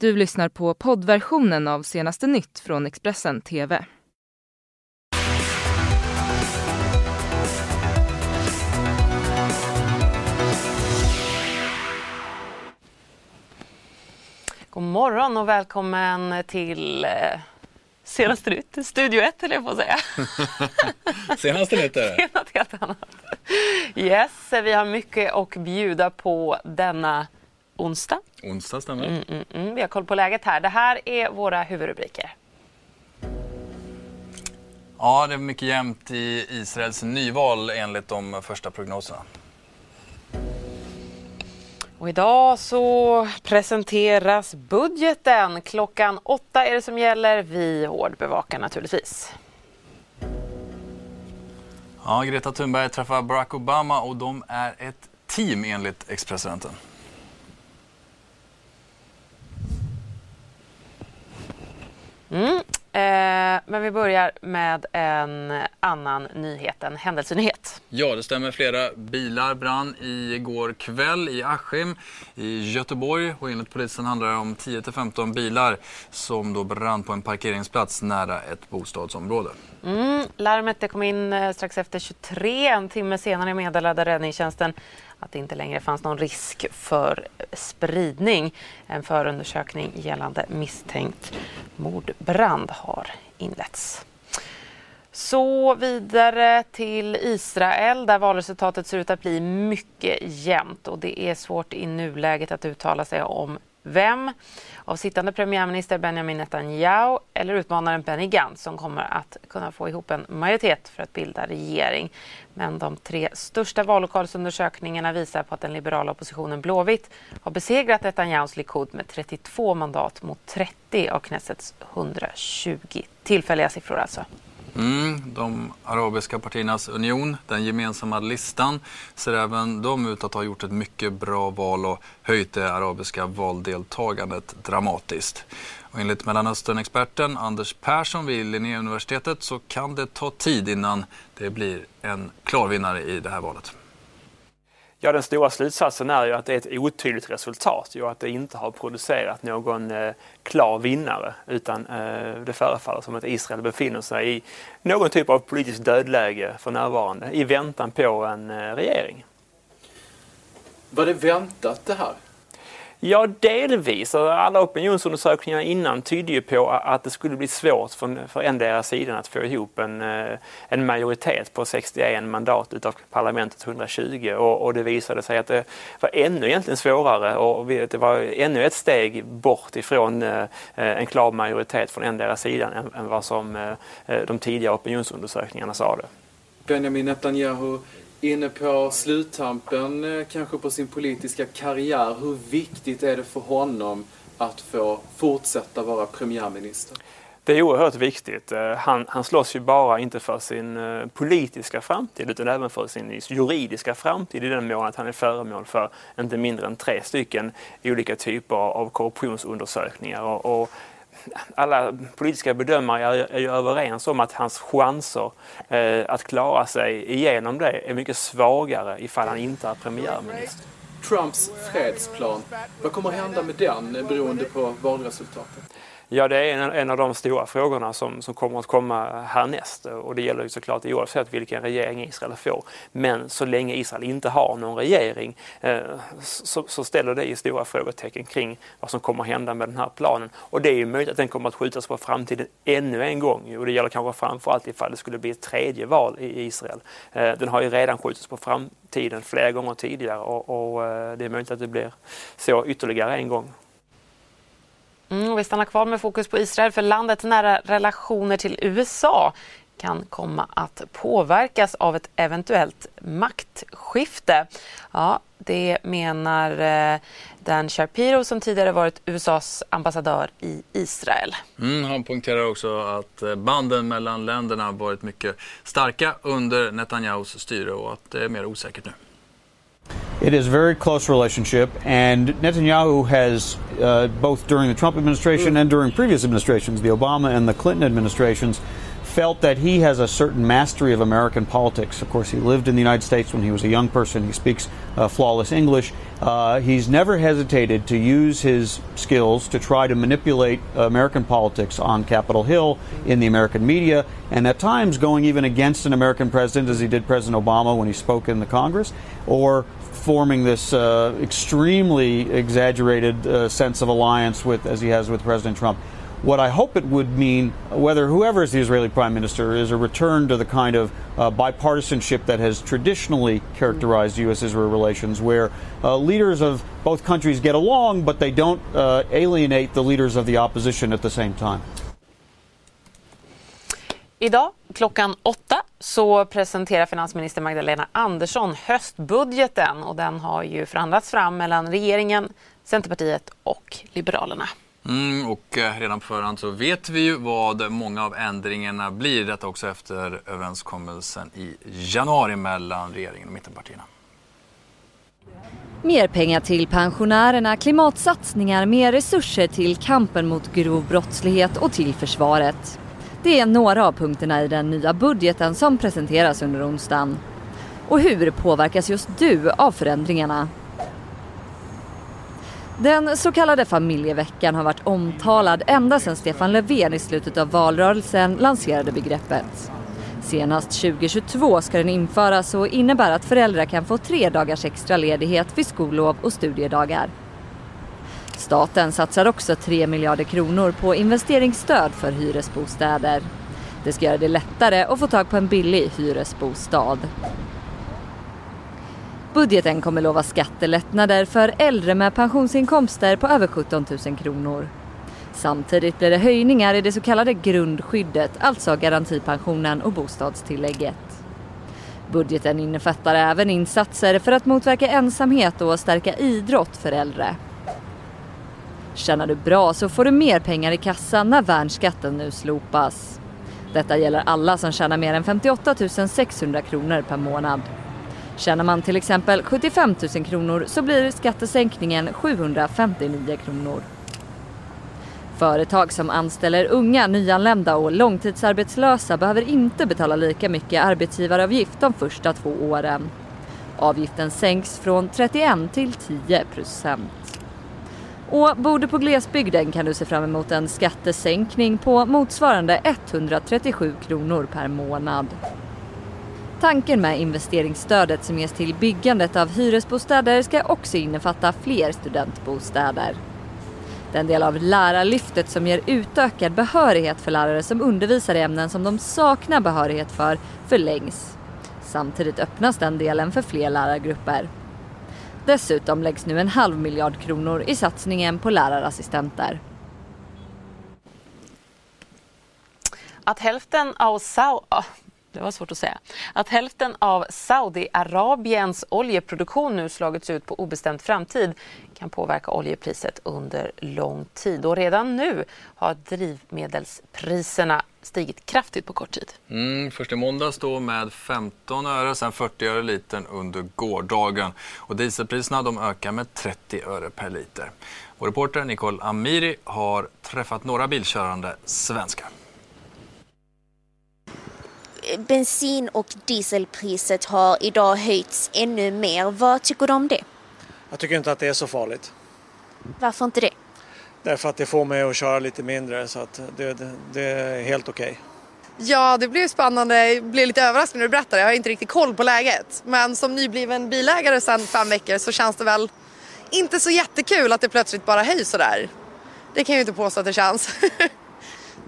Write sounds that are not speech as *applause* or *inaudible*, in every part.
Du lyssnar på poddversionen av senaste nytt från Expressen TV. God morgon och välkommen till eh, Senaste nytt, Studio 1 höll jag på att säga. *laughs* Senaste nytt är det. Det är något helt annat. Yes, vi har mycket att bjuda på denna onsdag. Onsdag stämmer. Mm, mm, mm. Vi har koll på läget här. Det här är våra huvudrubriker. Ja, det är mycket jämnt i Israels nyval enligt de första prognoserna. Och idag så presenteras budgeten. Klockan åtta är det som gäller. Vi hårdbevakar naturligtvis. Ja, Greta Thunberg träffar Barack Obama och de är ett team enligt ex-presidenten. Mm. Eh, men vi börjar med en annan nyhet, en händelsenyhet. Ja, det stämmer. Flera bilar brann igår kväll i Askim i Göteborg och enligt polisen handlar det om 10-15 bilar som då brann på en parkeringsplats nära ett bostadsområde. Mm, larmet det kom in eh, strax efter 23. En timme senare meddelade räddningstjänsten att det inte längre fanns någon risk för spridning. En förundersökning gällande misstänkt mordbrand har inletts. Så vidare till Israel där valresultatet ser ut att bli mycket jämnt och det är svårt i nuläget att uttala sig om vem av sittande premiärminister Benjamin Netanyahu eller utmanaren Benny Gantz som kommer att kunna få ihop en majoritet för att bilda regering. Men de tre största vallokalsundersökningarna visar på att den liberala oppositionen Blåvitt har besegrat Netanyahus Likud med 32 mandat mot 30 av Knessets 120. Tillfälliga siffror alltså. Mm, de arabiska partiernas union, den gemensamma listan, ser även de ut att ha gjort ett mycket bra val och höjt det arabiska valdeltagandet dramatiskt. Och enligt Mellanöstern-experten Anders Persson vid Linnéuniversitetet så kan det ta tid innan det blir en klar vinnare i det här valet. Ja, den stora slutsatsen är ju att det är ett otydligt resultat och att det inte har producerat någon eh, klar vinnare utan eh, det förefaller som att Israel befinner sig i någon typ av politiskt dödläge för närvarande i väntan på en eh, regering. Var det väntat det här? Ja, delvis. Alltså, alla opinionsundersökningar innan tydde ju på att det skulle bli svårt för, för endera sidan att få ihop en, eh, en majoritet på 61 mandat utav parlamentets 120 och, och, det visade sig att det var ännu egentligen svårare och det var ännu ett steg bort ifrån eh, eh, en klar majoritet från endera sidan än, än vad som de tidiga opinionsundersökningarna sa det. Benjamin Netanyahu inne på sluttampen eh, kanske på sin politiska karriär. Hur viktigt är det för honom att få fortsätta vara premiärminister? Det är oerhört viktigt. Eh, han, han slåss ju bara inte för sin eh, politiska framtid utan även för sin juridiska framtid i den mån att han är föremål för inte mindre än tre stycken olika typer av korruptionsundersökningar. Och, och alla politiska bedömare är, är ju överens om att hans chanser eh, att klara sig igenom det är mycket svagare ifall han inte är premiärminister. Trumps fredsplan, vad kommer att hända med den eh, beroende på valresultatet? Ja, det är en, en, av de stora frågorna som, som kommer att komma härnäst och det gäller ju såklart oavsett vilken regering Israel får. Men så länge Israel inte har någon regering eh, så, så, ställer det ju stora frågetecken kring vad som kommer att hända med den här planen. Och det är ju möjligt att den kommer att skjutas på framtiden ännu en gång och det gäller kanske framförallt ifall det skulle bli ett tredje val i Israel. Eh, den har ju redan skjutits på framtiden flera gånger tidigare och, och eh, det är möjligt att det blir så ytterligare en gång. Mm, vi stannar kvar med fokus på Israel för landets nära relationer till USA kan komma att påverkas av ett eventuellt maktskifte. Ja, det menar eh, Dan Shapiro som tidigare varit USAs ambassadör i Israel. Mm, han poängterar också att eh, banden mellan länderna varit mycket starka under Netanyahus styre och att det är mer osäkert nu. It is a very close relationship, and Netanyahu has, uh, both during the Trump administration and during previous administrations, the Obama and the Clinton administrations, felt that he has a certain mastery of American politics. Of course, he lived in the United States when he was a young person. He speaks uh, flawless English. Uh, he's never hesitated to use his skills to try to manipulate American politics on Capitol Hill, in the American media, and at times going even against an American president, as he did President Obama when he spoke in the Congress, or forming this uh, extremely exaggerated uh, sense of alliance with, as he has with President Trump. What I hope it would mean, whether whoever is the Israeli prime minister, is a return to the kind of uh, bipartisanship that has traditionally characterized U.S. Israel relations, where uh, leaders of both countries get along, but they don't uh, alienate the leaders of the opposition at the same time. Idag klockan åtta så presenterar finansminister Magdalena Andersson höstbudgeten och den har ju förhandlats fram mellan regeringen, Centerpartiet och Liberalerna. Mm, och eh, redan på förhand så vet vi ju vad många av ändringarna blir. Detta också efter överenskommelsen i januari mellan regeringen och mittenpartierna. Mer pengar till pensionärerna, klimatsatsningar, mer resurser till kampen mot grov brottslighet och till försvaret. Det är några av punkterna i den nya budgeten som presenteras under onsdagen. Och hur påverkas just du av förändringarna? Den så kallade familjeveckan har varit omtalad ända sedan Stefan Löfven i slutet av valrörelsen lanserade begreppet. Senast 2022 ska den införas och innebär att föräldrar kan få tre dagars extra ledighet vid skollov och studiedagar. Staten satsar också 3 miljarder kronor på investeringsstöd för hyresbostäder. Det ska göra det lättare att få tag på en billig hyresbostad. Budgeten kommer lova skattelättnader för äldre med pensionsinkomster på över 17 000 kronor. Samtidigt blir det höjningar i det så kallade grundskyddet, alltså garantipensionen och bostadstillägget. Budgeten innefattar även insatser för att motverka ensamhet och stärka idrott för äldre. Tjänar du bra så får du mer pengar i kassan när värnskatten nu slopas. Detta gäller alla som tjänar mer än 58 600 kronor per månad. Tjänar man till exempel 75 000 kronor så blir skattesänkningen 759 kronor. Företag som anställer unga, nyanlända och långtidsarbetslösa behöver inte betala lika mycket arbetsgivaravgift de första två åren. Avgiften sänks från 31 till 10 procent. Och bor du på glesbygden kan du se fram emot en skattesänkning på motsvarande 137 kronor per månad. Tanken med investeringsstödet som ges till byggandet av hyresbostäder ska också innefatta fler studentbostäder. Den del av lärarlyftet som ger utökad behörighet för lärare som undervisar i ämnen som de saknar behörighet för förlängs. Samtidigt öppnas den delen för fler lärargrupper. Dessutom läggs nu en halv miljard kronor i satsningen på lärarassistenter. Att hälften av Sau det var svårt att säga. Att hälften av Saudiarabiens oljeproduktion nu slagits ut på obestämd framtid kan påverka oljepriset under lång tid. Och redan nu har drivmedelspriserna stigit kraftigt på kort tid. Mm, först i måndags då med 15 öre, sen 40 öre litern under gårdagen. Och dieselpriserna de ökar med 30 öre per liter. Vår reporter Nicole Amiri har träffat några bilkörande svenskar bensin och dieselpriset har idag höjts ännu mer. Vad tycker du om det? Jag tycker inte att det är så farligt. Varför inte det? Därför att det får mig att köra lite mindre så att det, det, det är helt okej. Okay. Ja, det blir spännande. Jag blev lite överraskad när du berättade. Jag har inte riktigt koll på läget. Men som nybliven bilägare sedan fem veckor så känns det väl inte så jättekul att det plötsligt bara höjs sådär. Det kan jag ju inte påstå att det känns. *laughs*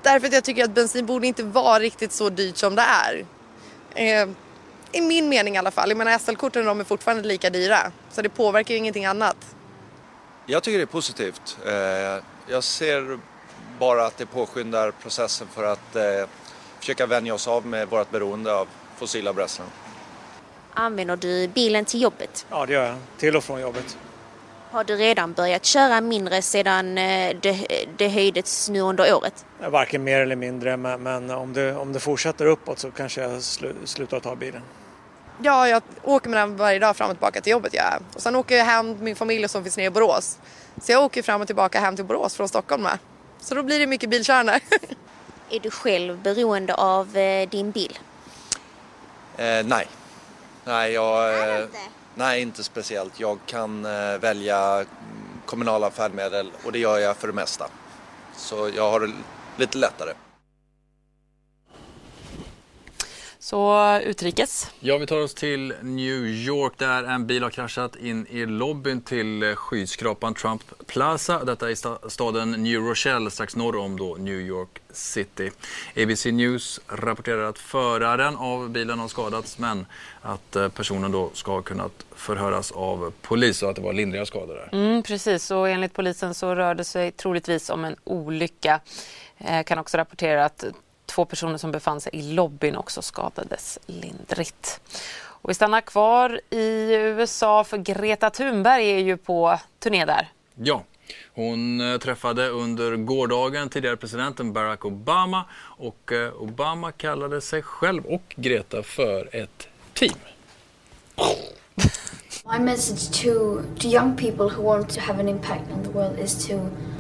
Därför att jag tycker att bensin borde inte vara riktigt så dyrt som det är. Eh, I min mening i alla fall. Jag menar SL-korten de är fortfarande lika dyra. Så det påverkar ju ingenting annat. Jag tycker det är positivt. Eh, jag ser bara att det påskyndar processen för att eh, försöka vänja oss av med vårt beroende av fossila bränslen. Använder du bilen till jobbet? Ja, det gör jag. Till och från jobbet. Har du redan börjat köra mindre sedan eh, det, det höjdes nu under året? Varken mer eller mindre, men, men om, det, om det fortsätter uppåt så kanske jag slu, slutar ta bilen. Ja, jag åker med den varje dag fram och tillbaka till jobbet. Ja. Och sen åker jag hem med min familj som finns nere i Borås. Så jag åker fram och tillbaka hem till Borås från Stockholm med. Så då blir det mycket bilkörande. *laughs* Är du själv beroende av eh, din bil? Eh, nej. Nej, jag, eh, nej, inte speciellt. Jag kan eh, välja kommunala färdmedel och det gör jag för det mesta. Så jag har det lite lättare. Så utrikes. Ja, vi tar oss till New York där en bil har kraschat in i lobbyn till skyskrapan Trump Plaza. Detta i staden New Rochelle strax norr om då New York City. ABC News rapporterar att föraren av bilen har skadats men att eh, personen då ska ha kunnat förhöras av polis och att det var lindriga skador där. Mm, precis, och enligt polisen så rörde det sig troligtvis om en olycka. Eh, kan också rapportera att Två personer som befann sig i lobbyn också skadades lindrigt. Och vi stannar kvar i USA för Greta Thunberg är ju på turné där. Ja, hon eh, träffade under gårdagen tidigare presidenten Barack Obama och eh, Obama kallade sig själv och Greta för ett team. My message to, to young people who want to have an impact on the world is to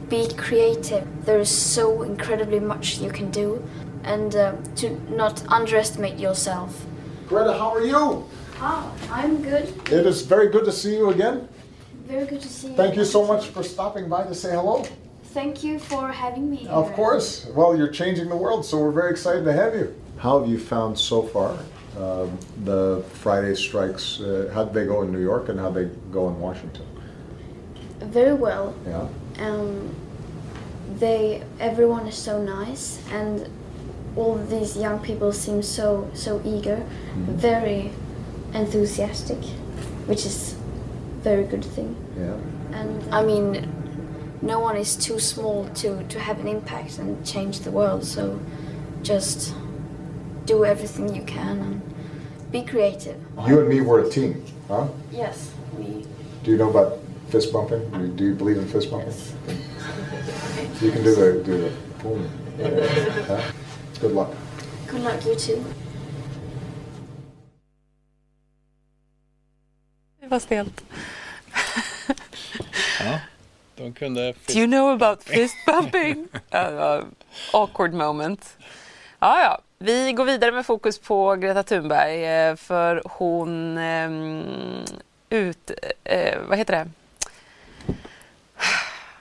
be creative. There is so incredibly much you can do and uh, to not underestimate yourself. Greta, how are you? Oh, I'm good. It is very good to see you again. Very good to see you. Thank you so much for stopping by to say hello. Thank you for having me. Here. Of course. Well, you're changing the world, so we're very excited to have you. How have you found so far um, the Friday strikes? Uh, how did they go in New York and how did they go in Washington? Very well. Yeah. Um, they everyone is so nice and all these young people seem so so eager, mm. very enthusiastic, which is very good thing. Yeah. And I mean, no one is too small to to have an impact and change the world. So just do everything you can and be creative. You and me were a team, huh? Yes, we. Do you know about fist bumping? Do you, do you believe in fist bumping? Yes. you can do the do the boom. *laughs* Huh? Good luck. Good luck, you too. Det var stelt. *laughs* ja, de kunde... Do you know about *laughs* fist bumping? uh, awkward moment. Ja, ja. Vi går vidare med fokus på Greta Thunberg eh, för hon um, ut... Uh, vad heter det?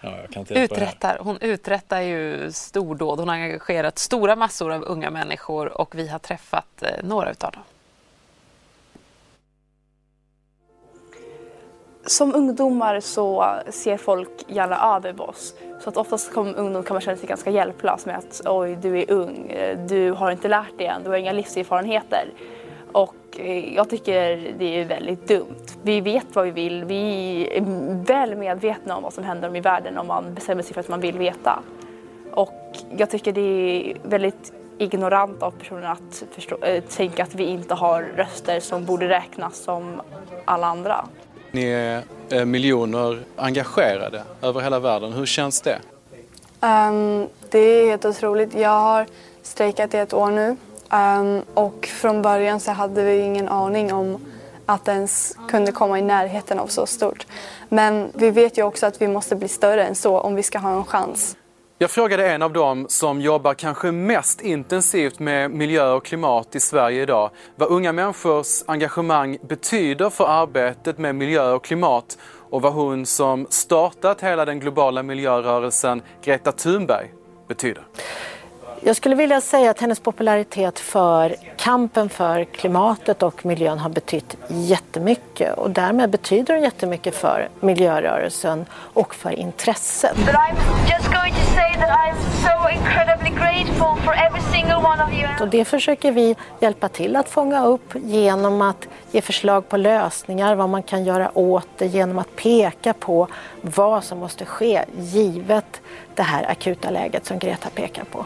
Ja, uträttar, hon uträttar ju stordåd. Hon har engagerat stora massor av unga människor och vi har träffat eh, några utav dem. Som ungdomar så ser folk gärna över oss. Så att oftast som ungdom kan man känna sig ganska hjälplös med att oj, du är ung, du har inte lärt dig än, du har inga livserfarenheter. Och eh, jag tycker det är väldigt dumt. Vi vet vad vi vill, vi är väl medvetna om vad som händer i världen om man bestämmer sig för att man vill veta. Och jag tycker det är väldigt ignorant av personer att förstå, äh, tänka att vi inte har röster som borde räknas som alla andra. Ni är äh, miljoner engagerade över hela världen. Hur känns det? Um, det är helt otroligt. Jag har strejkat i ett år nu Um, och från början så hade vi ingen aning om att det ens kunde komma i närheten av så stort. Men vi vet ju också att vi måste bli större än så om vi ska ha en chans. Jag frågade en av dem som jobbar kanske mest intensivt med miljö och klimat i Sverige idag vad unga människors engagemang betyder för arbetet med miljö och klimat och vad hon som startat hela den globala miljörörelsen Greta Thunberg betyder. Jag skulle vilja säga att hennes popularitet för kampen för klimatet och miljön har betytt jättemycket och därmed betyder hon jättemycket för miljörörelsen och för intresset. So. Och det försöker vi hjälpa till att fånga upp genom att ge förslag på lösningar, vad man kan göra åt det, genom att peka på vad som måste ske givet det här akuta läget som Greta pekar på.